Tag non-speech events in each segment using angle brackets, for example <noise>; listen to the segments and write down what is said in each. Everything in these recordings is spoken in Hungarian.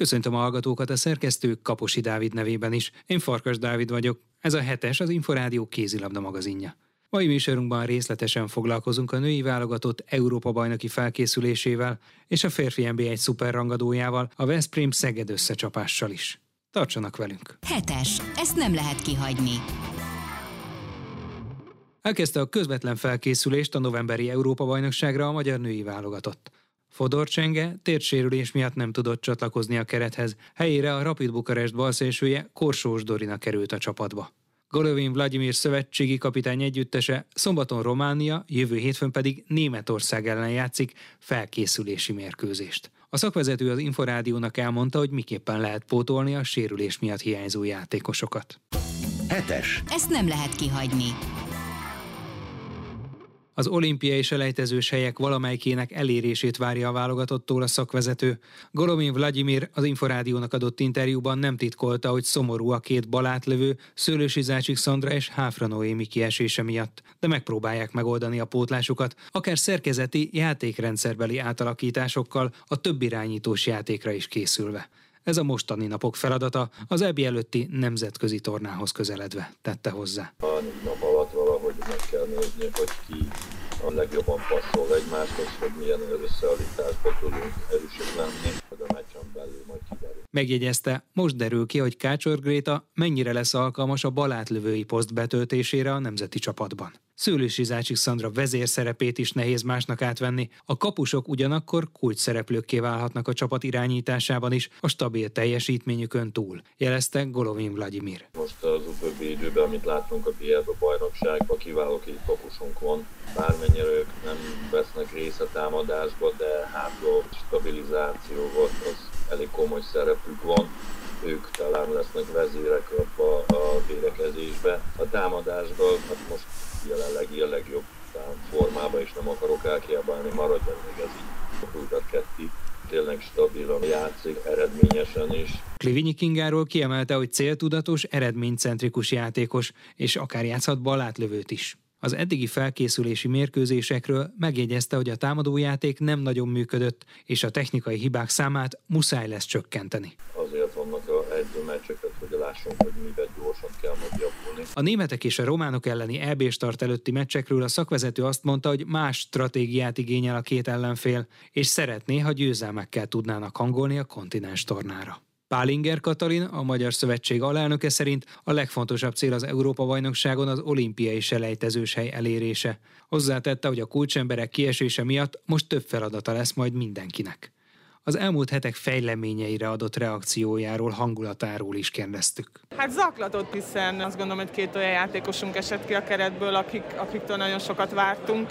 Köszöntöm a hallgatókat a szerkesztő Kaposi Dávid nevében is. Én Farkas Dávid vagyok. Ez a hetes az Inforádió kézilabda magazinja. Mai műsorunkban részletesen foglalkozunk a női válogatott Európa bajnoki felkészülésével és a férfi NB1 szuperrangadójával, a Veszprém Szeged összecsapással is. Tartsanak velünk! Hetes. Ezt nem lehet kihagyni. Elkezdte a közvetlen felkészülést a novemberi Európa-bajnokságra a magyar női válogatott. Fodor Csenge térsérülés miatt nem tudott csatlakozni a kerethez, helyére a Rapid Bukarest balszélsője Korsós Dorina került a csapatba. Golovin Vladimir szövetségi kapitány együttese szombaton Románia, jövő hétfőn pedig Németország ellen játszik felkészülési mérkőzést. A szakvezető az Inforádiónak elmondta, hogy miképpen lehet pótolni a sérülés miatt hiányzó játékosokat. Hetes. Ezt nem lehet kihagyni. Az olimpiai selejtezős helyek valamelyikének elérését várja a válogatottól a szakvezető. Golomin Vladimir az Inforádiónak adott interjúban nem titkolta, hogy szomorú a két balátlövő, Szőlősi Zácsik Szandra és Háfra Noémi kiesése miatt, de megpróbálják megoldani a pótlásukat, akár szerkezeti, játékrendszerbeli átalakításokkal, a több irányítós játékra is készülve. Ez a mostani napok feladata az EBI előtti nemzetközi tornához közeledve, tette hozzá. A nap alatt valahogy meg kell nézni, hogy ki a legjobban passzol egymáshoz, hogy milyen összeállításba tudunk erősek lenni, hogy a meccsen belül majd. Megjegyezte, most derül ki, hogy Kácsor Gréta mennyire lesz alkalmas a balátlövői poszt betöltésére a nemzeti csapatban. Szőlősi Zácsik Szandra vezér szerepét is nehéz másnak átvenni, a kapusok ugyanakkor kulcs szereplőkké válhatnak a csapat irányításában is, a stabil teljesítményükön túl, jelezte Golovin Vladimir. Most az utóbbi időben, amit láttunk a Bieldo bajnokságban, kiváló két kapusunk van, bármennyire ők nem vesznek részt a támadásba, de hátra stabilizáció volt, az elég komoly szerepük van ők talán lesznek vezérek a, a védekezésbe. A támadásban hát most jelenlegi a legjobb formában, és nem akarok elkiabálni, maradjon még ez így. Rújtat ketti tényleg stabilan játszik, eredményesen is. Klivinyi Kingáról kiemelte, hogy céltudatos, eredménycentrikus játékos, és akár játszhat balátlövőt is. Az eddigi felkészülési mérkőzésekről megjegyezte, hogy a támadójáték nem nagyon működött, és a technikai hibák számát muszáj lesz csökkenteni. Azért vannak a edző meccseket, hogy lássunk, hogy mivel gyorsan kell majd javulni. A németek és a románok elleni EB start előtti meccsekről a szakvezető azt mondta, hogy más stratégiát igényel a két ellenfél, és szeretné, ha győzelmekkel tudnának hangolni a kontinens tornára. Pálinger Katalin, a Magyar Szövetség alelnöke szerint a legfontosabb cél az Európa-bajnokságon az olimpiai selejtezős hely elérése. Hozzátette, hogy a kulcsemberek kiesése miatt most több feladata lesz majd mindenkinek. Az elmúlt hetek fejleményeire adott reakciójáról, hangulatáról is kérdeztük. Hát zaklatott, hiszen azt gondolom, hogy két olyan játékosunk esett ki a keretből, akik, akiktől nagyon sokat vártunk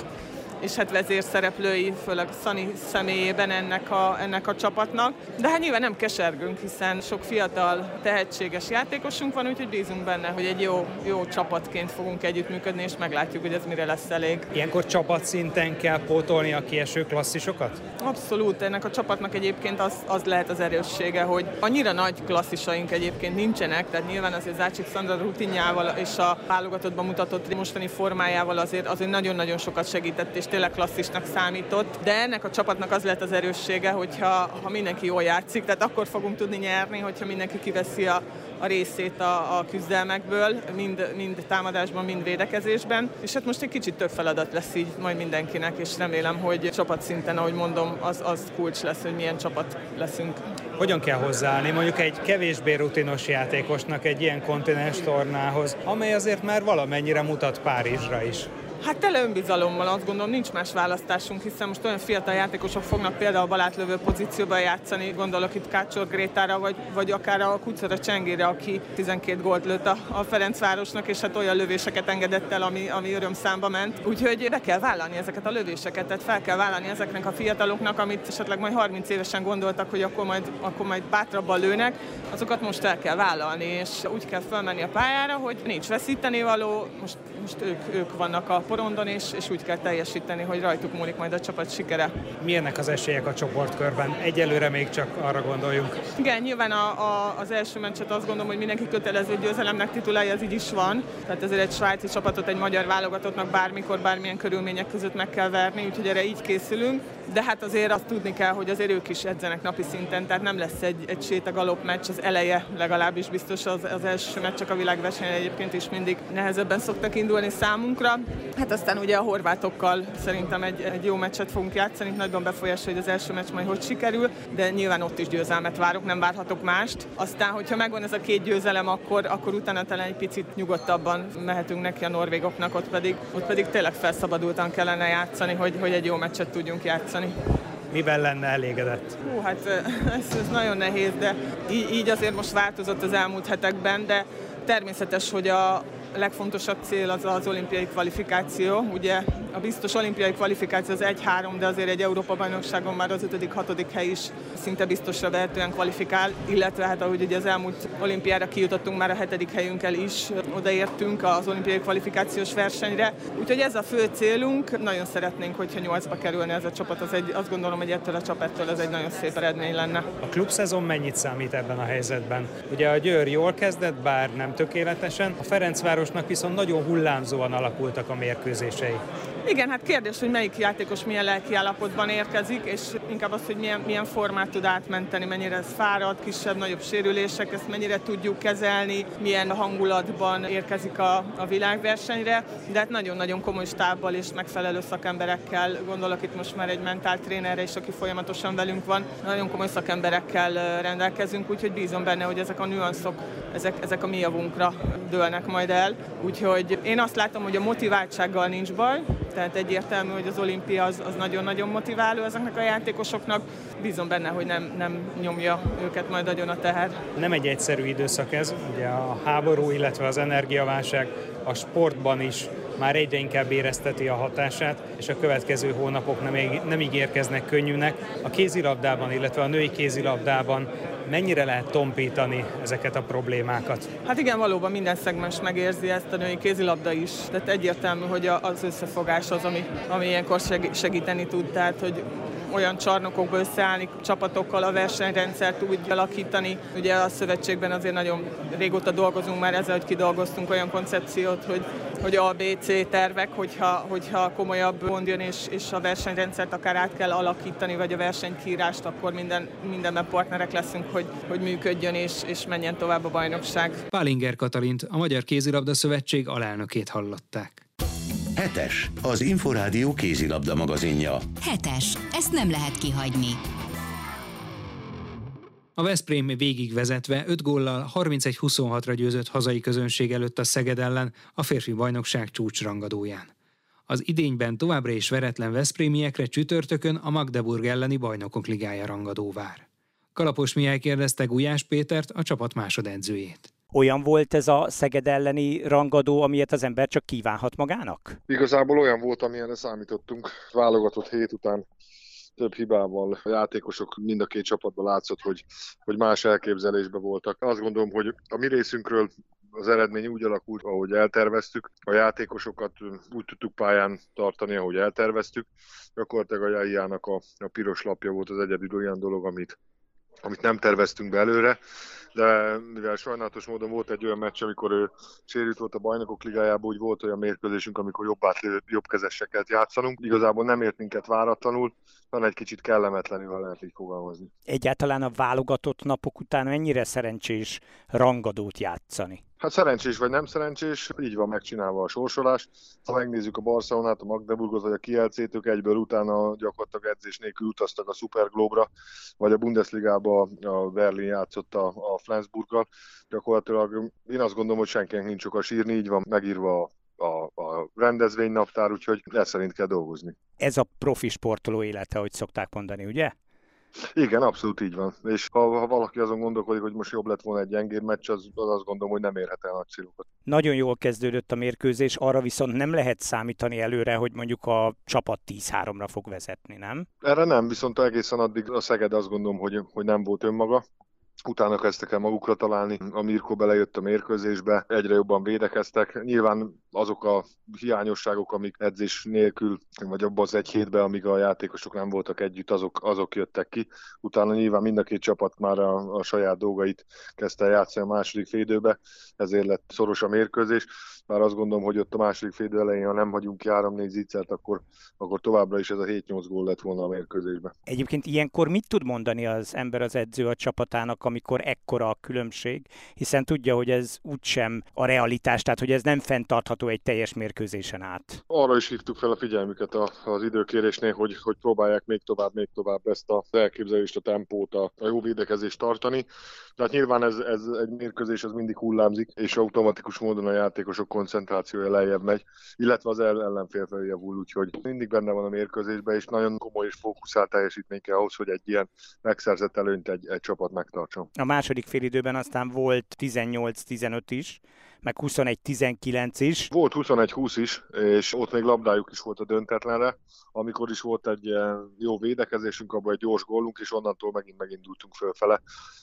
és hát vezérszereplői, főleg Szani személyében ennek a, ennek a csapatnak. De hát nyilván nem kesergünk, hiszen sok fiatal, tehetséges játékosunk van, úgyhogy bízunk benne, hogy egy jó, jó csapatként fogunk együttműködni, és meglátjuk, hogy ez mire lesz elég. Ilyenkor csapatszinten kell pótolni a kieső klasszisokat? Abszolút, ennek a csapatnak egyébként az, az lehet az erőssége, hogy annyira nagy klasszisaink egyébként nincsenek, tehát nyilván azért Zácsik Szandra rutinjával és a válogatottban mutatott mostani formájával azért, azért nagyon-nagyon sokat segített, és tényleg klasszisnak számított, de ennek a csapatnak az lett az erőssége, hogyha ha mindenki jól játszik, tehát akkor fogunk tudni nyerni, hogyha mindenki kiveszi a, a részét a, a küzdelmekből, mind, mind támadásban, mind védekezésben. És hát most egy kicsit több feladat lesz így majd mindenkinek, és remélem, hogy csapatszinten, ahogy mondom, az, az kulcs lesz, hogy milyen csapat leszünk. Hogyan kell hozzáállni mondjuk egy kevésbé rutinos játékosnak egy ilyen kontinens tornához, amely azért már valamennyire mutat Párizsra is? Hát tele önbizalommal azt gondolom, nincs más választásunk, hiszen most olyan fiatal játékosok fognak például a balátlövő pozícióban játszani, gondolok itt Kácsor Grétára, vagy, vagy akár a Kucora Csengére, aki 12 gólt lőtt a, a Ferencvárosnak, és hát olyan lövéseket engedett el, ami, ami örömszámba ment. Úgyhogy be kell vállalni ezeket a lövéseket, tehát fel kell vállalni ezeknek a fiataloknak, amit esetleg majd 30 évesen gondoltak, hogy akkor majd, akkor majd bátrabban lőnek, azokat most el kell vállalni, és úgy kell felmenni a pályára, hogy nincs veszíteni való, most, most ők, ők vannak a porondon, és, és úgy kell teljesíteni, hogy rajtuk múlik majd a csapat sikere. Milyenek az esélyek a csoportkörben? Egyelőre még csak arra gondoljunk. Igen, nyilván a, a, az első meccset azt gondolom, hogy mindenki kötelező győzelemnek titulálja, ez így is van. Tehát ezért egy svájci csapatot egy magyar válogatottnak bármikor, bármilyen körülmények között meg kell verni, úgyhogy erre így készülünk. de hát azért azt tudni kell, hogy azért ők is edzenek napi szinten, tehát nem lesz egy, egy sétagalop meccs, az eleje legalábbis biztos az, az első meccs, csak a világversenyen egyébként is mindig nehezebben szoktak indulni számunkra. Hát aztán ugye a horvátokkal szerintem egy, egy jó meccset fogunk játszani, nagyban befolyás, hogy az első meccs majd hogy sikerül, de nyilván ott is győzelmet várok, nem várhatok mást. Aztán, hogyha megvan ez a két győzelem, akkor, akkor utána talán egy picit nyugodtabban mehetünk neki a norvégoknak, ott pedig, ott pedig tényleg felszabadultan kellene játszani, hogy, hogy egy jó meccset tudjunk játszani mivel lenne elégedett? Hú, hát <laughs> ez, ez nagyon nehéz, de így, így azért most változott az elmúlt hetekben, de természetes, hogy a, legfontosabb cél az az olimpiai kvalifikáció. Ugye a biztos olimpiai kvalifikáció az 1-3, de azért egy Európa-bajnokságon már az 5.-6. hely is szinte biztosra vehetően kvalifikál, illetve hát ahogy ugye az elmúlt olimpiára kijutottunk, már a hetedik helyünkkel is odaértünk az olimpiai kvalifikációs versenyre. Úgyhogy ez a fő célunk, nagyon szeretnénk, hogyha nyolcba kerülne ez a csapat, az egy, azt gondolom, hogy ettől a csapattól ez egy nagyon szép eredmény lenne. A klubszezon mennyit számít ebben a helyzetben? Ugye a Győr jól kezdett, bár nem tökéletesen, a Ferencvárosnak viszont nagyon hullámzóan alakultak a mérkőzései. Igen, hát kérdés, hogy melyik játékos milyen lelki állapotban érkezik, és inkább az, hogy milyen, milyen formát tud átmenteni, mennyire ez fárad, kisebb, nagyobb sérülések, ezt mennyire tudjuk kezelni, milyen hangulatban érkezik a, a világversenyre, de hát nagyon-nagyon komoly stábbal és megfelelő szakemberekkel, gondolok itt most már egy mentáltrénerre is, aki folyamatosan velünk van, nagyon komoly szakemberekkel rendelkezünk, úgyhogy bízom benne, hogy ezek a nüanszok, ezek, ezek a mi javunkra dőlnek majd el. Úgyhogy én azt látom, hogy a motiváltsággal nincs baj, tehát egyértelmű, hogy az olimpia az, az nagyon-nagyon motiváló ezeknek a játékosoknak. Bízom benne, hogy nem, nem nyomja őket majd nagyon a teher. Nem egy egyszerű időszak ez, ugye a háború, illetve az energiaválság a sportban is már egyre inkább érezteti a hatását, és a következő hónapok nem, nem ígérkeznek könnyűnek. A kézilabdában, illetve a női kézilabdában mennyire lehet tompítani ezeket a problémákat? Hát igen, valóban minden szegmens megérzi ezt a női kézilabda is. Tehát egyértelmű, hogy az összefogás az, ami, ami ilyenkor segíteni tud. Tehát, hogy olyan csarnokokba összeállni csapatokkal, a versenyrendszert úgy alakítani. Ugye a szövetségben azért nagyon régóta dolgozunk már ezzel, hogy kidolgoztunk olyan koncepciót, hogy, hogy A, B, C tervek, hogyha, hogyha komolyabb gond jön, és, és a versenyrendszert akár át kell alakítani, vagy a versenykírást, akkor minden, mindenben partnerek leszünk, hogy, hogy működjön és, és menjen tovább a bajnokság. Pálinger Katalint, a Magyar Kézilabda Szövetség alelnökét hallották. Hetes, az Inforádió kézilabda magazinja. Hetes, ezt nem lehet kihagyni. A Veszprém végigvezetve 5 góllal 31-26-ra győzött hazai közönség előtt a Szeged ellen a férfi bajnokság csúcsrangadóján. Az idényben továbbra is veretlen Veszprémiekre csütörtökön a Magdeburg elleni bajnokok ligája rangadó vár. Kalapos Mihály kérdezte Gulyás Pétert, a csapat másodedzőjét. Olyan volt ez a Szeged elleni rangadó, amilyet az ember csak kívánhat magának? Igazából olyan volt, amilyenre számítottunk. Válogatott hét után több hibával a játékosok mind a két csapatban látszott, hogy, hogy más elképzelésben voltak. Azt gondolom, hogy a mi részünkről az eredmény úgy alakult, ahogy elterveztük. A játékosokat úgy tudtuk pályán tartani, ahogy elterveztük. Gyakorlatilag a Jaiának a, a piros lapja volt az egyedül olyan dolog, amit, amit nem terveztünk be de mivel sajnálatos módon volt egy olyan meccs, amikor ő sérült volt a bajnokok ligájában, úgy volt olyan mérkőzésünk, amikor jobb, átlő, jobb kezeseket játszanunk. Igazából nem ért minket váratlanul, hanem egy kicsit kellemetlenül, ha lehet így fogalmazni. Egyáltalán a válogatott napok után mennyire szerencsés rangadót játszani? Hát szerencsés vagy nem szerencsés, így van megcsinálva a sorsolás. Ha megnézzük a Barcelonát, a Magdeburgot vagy a Kielcét, ők egyből utána gyakorlatilag edzés nélkül utaztak a Superglobra, vagy a Bundesligába a Berlin játszott a, a Flensburggal. Gyakorlatilag én azt gondolom, hogy senkinek nincs a sírni, így van megírva a, a rendezvénynaptár, úgyhogy ez szerint kell dolgozni. Ez a profi sportoló élete, hogy szokták mondani, ugye? Igen, abszolút így van. És ha, ha valaki azon gondolkodik, hogy most jobb lett volna egy gyengébb meccs, az, az azt gondolom, hogy nem érhet el nagy célokat. Nagyon jól kezdődött a mérkőzés, arra viszont nem lehet számítani előre, hogy mondjuk a csapat 10-3-ra fog vezetni, nem? Erre nem, viszont egészen addig a Szeged azt gondolom, hogy, hogy nem volt önmaga. Utána kezdtek el magukra találni, a Mirko belejött a mérkőzésbe, egyre jobban védekeztek. Nyilván azok a hiányosságok, amik edzés nélkül, vagy abban az egy hétben, amíg a játékosok nem voltak együtt, azok, azok jöttek ki. Utána nyilván mind a két csapat már a, a saját dolgait kezdte játszani a második félidőbe, ezért lett szoros a mérkőzés. Bár azt gondolom, hogy ott a második félidő elején, ha nem hagyunk ki 3-4 zicsert, akkor, akkor továbbra is ez a 7-8 gól lett volna a mérkőzésben. Egyébként ilyenkor mit tud mondani az ember az edző a csapatának, amikor ekkora a különbség, hiszen tudja, hogy ez úgysem a realitás, tehát hogy ez nem fenntartható egy teljes mérkőzésen át. Arra is hívtuk fel a figyelmüket az időkérésnél, hogy, hogy próbálják még tovább, még tovább ezt az elképzelést, a tempót, a, a jó védekezést tartani. Tehát nyilván ez, ez egy mérkőzés, az mindig hullámzik, és automatikus módon a játékosok koncentrációja lejjebb megy, illetve az ellenfél felé javul, úgyhogy mindig benne van a mérkőzésben, és nagyon komoly és fókuszált teljesítmény kell ahhoz, hogy egy ilyen megszerzett előnyt egy, egy csapat megtartson. A második félidőben aztán volt 18-15 is, meg 21-19 is. Volt 21-20 is, és ott még labdájuk is volt a döntetlenre, amikor is volt egy jó védekezésünk, abban egy gyors gólunk, és onnantól megint megindultunk fölfele.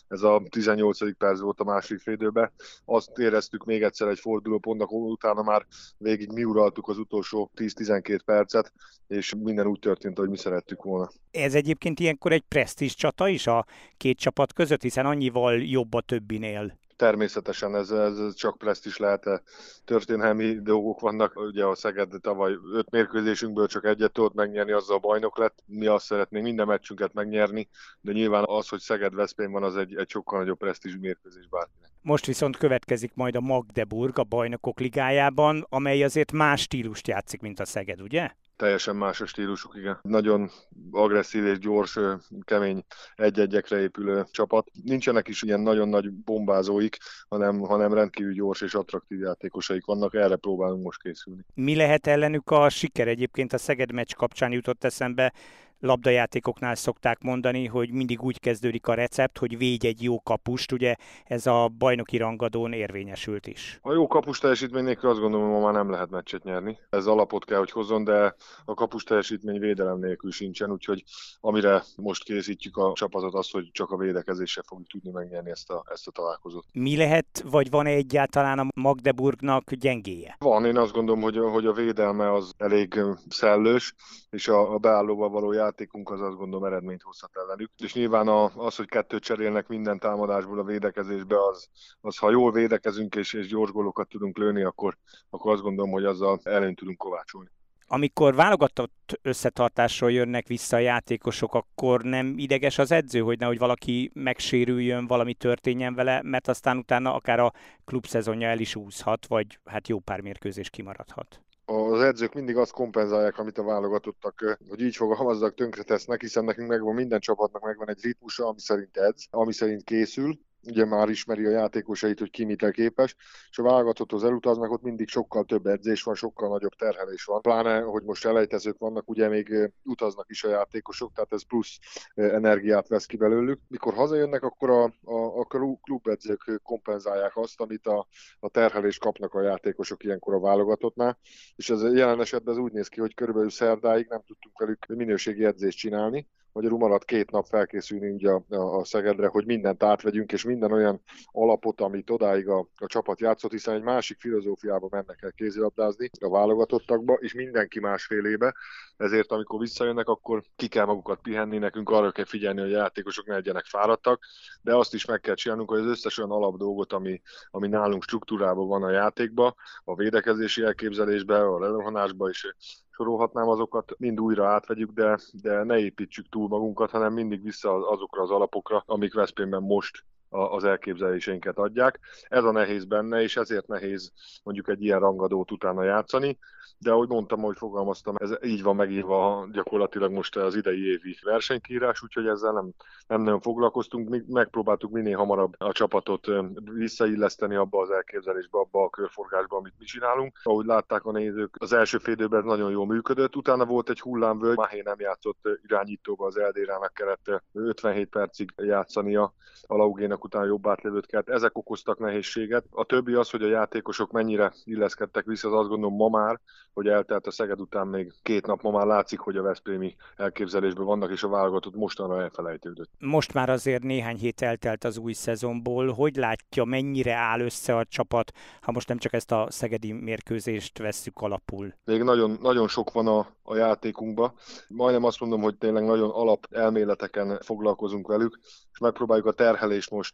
Ez a 18. perc volt a másik félidőben. Azt éreztük még egyszer egy fordulópontnak, utána már végig mi uraltuk az utolsó 10-12 percet, és minden úgy történt, ahogy mi szerettük volna. Ez egyébként ilyenkor egy presztízs csata is a két csapat között, hiszen annyival jobb a többinél természetesen ez, ez csak is lehet történelmi dolgok vannak. Ugye a Szeged tavaly öt mérkőzésünkből csak egyet tudott megnyerni, azzal a bajnok lett. Mi azt szeretnénk minden meccsünket megnyerni, de nyilván az, hogy Szeged Veszprém van, az egy, egy sokkal nagyobb presztízs mérkőzés bárkinek. Most viszont következik majd a Magdeburg a bajnokok ligájában, amely azért más stílust játszik, mint a Szeged, ugye? teljesen más a stílusuk, igen. Nagyon agresszív és gyors, kemény egy-egyekre épülő csapat. Nincsenek is ilyen nagyon nagy bombázóik, hanem, hanem rendkívül gyors és attraktív játékosaik vannak, erre próbálunk most készülni. Mi lehet ellenük a siker? Egyébként a Szeged meccs kapcsán jutott eszembe, labdajátékoknál szokták mondani, hogy mindig úgy kezdődik a recept, hogy védj egy jó kapust, ugye ez a bajnoki rangadón érvényesült is. A jó kapus teljesítmény nélkül azt gondolom, hogy ma már nem lehet meccset nyerni. Ez alapot kell, hogy hozzon, de a kapus teljesítmény védelem nélkül sincsen, úgyhogy amire most készítjük a csapatot az, hogy csak a védekezéssel fogjuk tudni megnyerni ezt a, ezt a találkozót. Mi lehet, vagy van-e egyáltalán a Magdeburgnak gyengéje? Van, én azt gondolom, hogy, hogy a védelme az elég szellős, és a, a beállóval való játékunk az azt gondolom eredményt hozhat ellenük. És nyilván az, hogy kettőt cserélnek minden támadásból a védekezésbe, az, az ha jól védekezünk és, és gyors gólokat tudunk lőni, akkor, akkor azt gondolom, hogy azzal előnyt tudunk kovácsolni amikor válogatott összetartásról jönnek vissza a játékosok, akkor nem ideges az edző, hogy nehogy valaki megsérüljön, valami történjen vele, mert aztán utána akár a klubszezonja el is úszhat, vagy hát jó pár mérkőzés kimaradhat az edzők mindig azt kompenzálják, amit a válogatottak, hogy így fogalmazzak, tönkre tesznek, hiszen nekünk megvan minden csapatnak megvan egy ritmusa, ami szerint edz, ami szerint készül, ugye már ismeri a játékosait, hogy ki mit képes, és a válogatotthoz elutaznak, ott mindig sokkal több edzés van, sokkal nagyobb terhelés van. Pláne, hogy most elejtezők vannak, ugye még utaznak is a játékosok, tehát ez plusz energiát vesz ki belőlük. Mikor hazajönnek, akkor a, a, a klubedzők kompenzálják azt, amit a, a terhelés kapnak a játékosok ilyenkor a válogatottnál, és ez jelen esetben ez úgy néz ki, hogy körülbelül szerdáig nem tudtunk velük minőségi edzést csinálni, magyarul maradt két nap felkészülni ugye a, a, Szegedre, hogy mindent átvegyünk, és minden olyan alapot, amit odáig a, a csapat játszott, hiszen egy másik filozófiába mennek el kézilabdázni a válogatottakba, és mindenki másfélébe, ezért amikor visszajönnek, akkor ki kell magukat pihenni, nekünk arra kell figyelni, hogy a játékosok ne legyenek fáradtak, de azt is meg kell csinálnunk, hogy az összes olyan alap dolgot, ami, ami nálunk struktúrában van a játékba, a védekezési elképzelésbe, a lerohanásba és sorolhatnám azokat, mind újra átvegyük, de, de ne építsük túl magunkat, hanem mindig vissza azokra az alapokra, amik Veszprémben most az elképzeléseinket adják. Ez a nehéz benne, és ezért nehéz mondjuk egy ilyen rangadót utána játszani, de ahogy mondtam, ahogy fogalmaztam, ez így van megírva gyakorlatilag most az idei évi versenykírás, úgyhogy ezzel nem, nem nagyon foglalkoztunk, mi megpróbáltuk minél hamarabb a csapatot visszailleszteni abba az elképzelésbe, abba a körforgásba, amit mi csinálunk. Ahogy látták a nézők, az első fél időben nagyon jól működött, utána volt egy hullámvölgy, Mahé nem játszott irányítóba, az Eldérának kellett 57 percig játszania, a Laugénak bajnak után jobb átlevőt kelt. Ezek okoztak nehézséget. A többi az, hogy a játékosok mennyire illeszkedtek vissza, az azt gondolom ma már, hogy eltelt a Szeged után még két nap, ma már látszik, hogy a Veszprémi elképzelésben vannak, és a válogatott mostanra elfelejtődött. Most már azért néhány hét eltelt az új szezonból. Hogy látja, mennyire áll össze a csapat, ha most nem csak ezt a szegedi mérkőzést vesszük alapul? Még nagyon, nagyon sok van a, a játékunkba. Majdnem azt mondom, hogy tényleg nagyon alap elméleteken foglalkozunk velük, és megpróbáljuk a terhelést most,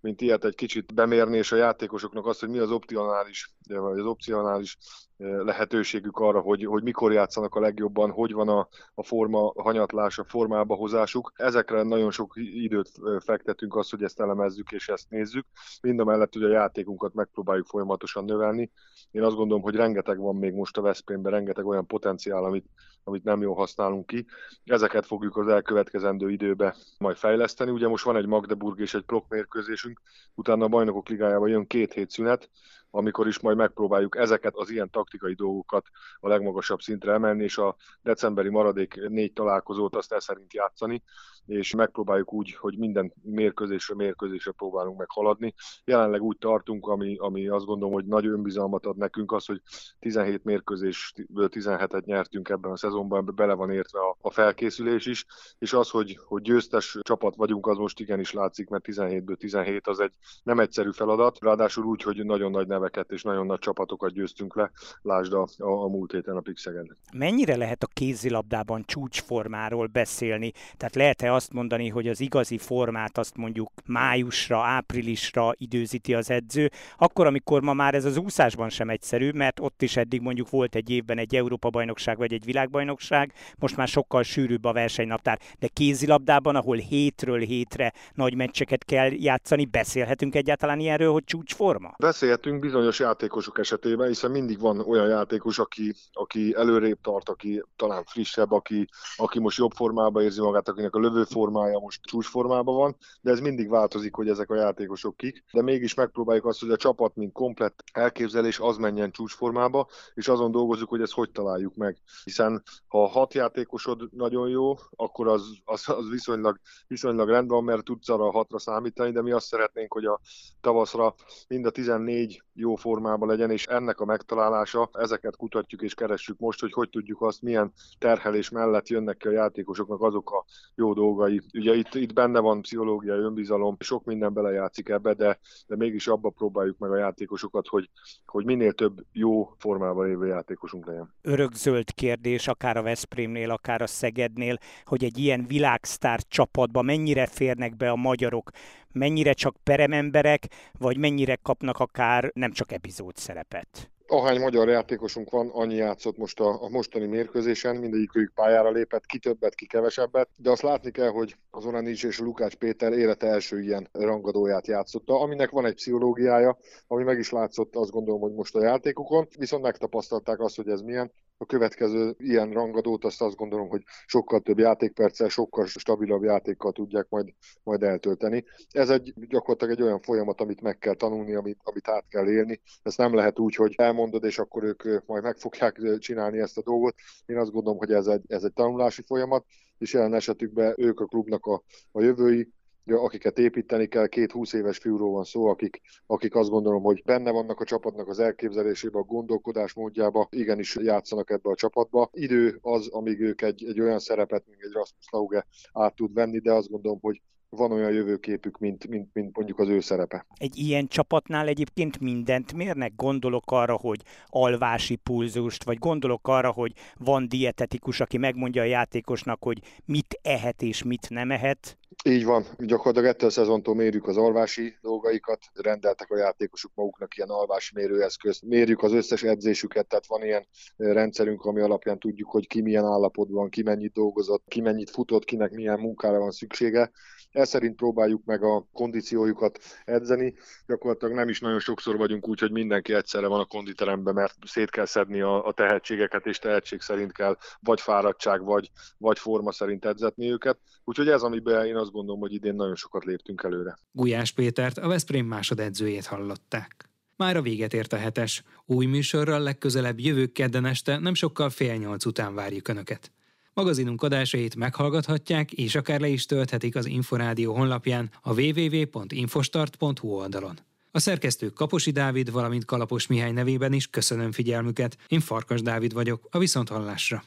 mint ilyet egy kicsit bemérni, és a játékosoknak azt, hogy mi az opcionális, vagy az opcionális lehetőségük arra, hogy, hogy mikor játszanak a legjobban, hogy van a, a forma hanyatlás, a formába hozásuk. Ezekre nagyon sok időt fektetünk azt, hogy ezt elemezzük és ezt nézzük. Mind a mellett, hogy a játékunkat megpróbáljuk folyamatosan növelni. Én azt gondolom, hogy rengeteg van még most a Veszprémben, rengeteg olyan potenciál, amit, amit nem jól használunk ki. Ezeket fogjuk az elkövetkezendő időbe majd fejleszteni. Ugye most van egy Magdeburg és egy Prok mérkőzésünk, utána a bajnokok ligájában jön két hét szünet, amikor is majd megpróbáljuk ezeket az ilyen taktikai dolgokat a legmagasabb szintre emelni, és a decemberi maradék négy találkozót azt e szerint játszani, és megpróbáljuk úgy, hogy minden mérkőzésre, mérkőzésre próbálunk meg haladni. Jelenleg úgy tartunk, ami, ami azt gondolom, hogy nagy önbizalmat ad nekünk az, hogy 17 mérkőzésből 17-et nyertünk ebben a szezonban, ebbe bele van értve a, a felkészülés is, és az, hogy, hogy győztes csapat vagyunk, az most igenis látszik, mert 17-ből 17 az egy nem egyszerű feladat, ráadásul úgy, hogy nagyon nagy neveket és nagyon nagy csapatokat győztünk le, lásd a, a, a múlt héten a Pixegen. Mennyire lehet a kézilabdában csúcsformáról beszélni? Tehát lehet-e azt mondani, hogy az igazi formát azt mondjuk májusra, áprilisra időzíti az edző, akkor, amikor ma már ez az úszásban sem egyszerű, mert ott is eddig mondjuk volt egy évben egy Európa-bajnokság vagy egy világbajnokság, most már sokkal sűrűbb a versenynaptár, de kézilabdában, ahol hétről hétre nagy meccseket kell játszani, beszélhetünk egyáltalán ilyenről, hogy csúcsforma? Beszélhetünk bizonyos játékosok esetében, hiszen mindig van olyan játékos, aki, aki előrébb tart, aki talán frissebb, aki, aki most jobb formában érzi magát, akinek a lövő formája most csúcsformában van, de ez mindig változik, hogy ezek a játékosok kik, de mégis megpróbáljuk azt, hogy a csapat, mint komplett elképzelés, az menjen csúcsformába, és azon dolgozunk, hogy ezt hogy találjuk meg. Hiszen ha hat játékosod nagyon jó, akkor az, az, az viszonylag, viszonylag rendben, mert tudsz arra a hatra számítani, de mi azt szeretnénk, hogy a tavaszra mind a 14 jó formában legyen, és ennek a megtalálása, ezeket kutatjuk és keressük most, hogy hogy tudjuk azt, milyen terhelés mellett jönnek ki a játékosoknak azok a jó dolgai. Ugye itt, itt benne van pszichológiai önbizalom, sok minden belejátszik ebbe, de, de mégis abba próbáljuk meg a játékosokat, hogy, hogy minél több jó formában lévő játékosunk legyen. Örökzöld kérdés, akár a Veszprémnél, akár a Szegednél, hogy egy ilyen világsztár csapatba mennyire férnek be a magyarok, mennyire csak perememberek, vagy mennyire kapnak akár nem csak epizód szerepet? ahány magyar játékosunk van, annyi játszott most a, a mostani mérkőzésen, mindegyikük pályára lépett, ki többet, ki kevesebbet, de azt látni kell, hogy az Oranics és Lukács Péter élete első ilyen rangadóját játszotta, aminek van egy pszichológiája, ami meg is látszott azt gondolom, hogy most a játékokon, viszont megtapasztalták azt, hogy ez milyen, a következő ilyen rangadót azt azt gondolom, hogy sokkal több játékperccel, sokkal stabilabb játékkal tudják majd, majd eltölteni. Ez egy gyakorlatilag egy olyan folyamat, amit meg kell tanulni, amit, amit át kell élni. Ezt nem lehet úgy, hogy elmondod, és akkor ők majd meg fogják csinálni ezt a dolgot. Én azt gondolom, hogy ez egy, ez egy tanulási folyamat, és jelen esetükben ők a klubnak a, a jövői, akiket építeni kell, két 20 éves fiúról van szó, akik, akik azt gondolom, hogy benne vannak a csapatnak az elképzelésébe, a gondolkodás módjába, igenis játszanak ebbe a csapatba. Idő az, amíg ők egy, egy olyan szerepet, mint egy Rasmus Lauge át tud venni, de azt gondolom, hogy van olyan jövőképük, mint, mint, mint mondjuk az ő szerepe. Egy ilyen csapatnál egyébként mindent mérnek? Gondolok arra, hogy alvási pulzust, vagy gondolok arra, hogy van dietetikus, aki megmondja a játékosnak, hogy mit ehet és mit nem ehet? Így van, gyakorlatilag ettől a szezontól mérjük az alvási dolgaikat, rendeltek a játékosok maguknak ilyen alvási mérőeszközt, mérjük az összes edzésüket, tehát van ilyen rendszerünk, ami alapján tudjuk, hogy ki milyen állapotban, ki mennyit dolgozott, ki mennyit futott, kinek milyen munkára van szüksége, ez szerint próbáljuk meg a kondíciójukat edzeni. Gyakorlatilag nem is nagyon sokszor vagyunk úgy, hogy mindenki egyszerre van a konditeremben, mert szét kell szedni a, a tehetségeket, és tehetség szerint kell vagy fáradtság, vagy, vagy forma szerint edzetni őket. Úgyhogy ez, amiben én azt gondolom, hogy idén nagyon sokat léptünk előre. Gulyás Pétert, a Veszprém másodedzőjét hallották. Már a véget ért a hetes. Új műsorral legközelebb jövő kedden este, nem sokkal fél nyolc után várjuk Önöket. Magazinunk adásait meghallgathatják, és akár le is tölthetik az Inforádió honlapján a www.infostart.hu oldalon. A szerkesztő Kaposi Dávid, valamint Kalapos Mihály nevében is köszönöm figyelmüket. Én Farkas Dávid vagyok, a Viszonthallásra.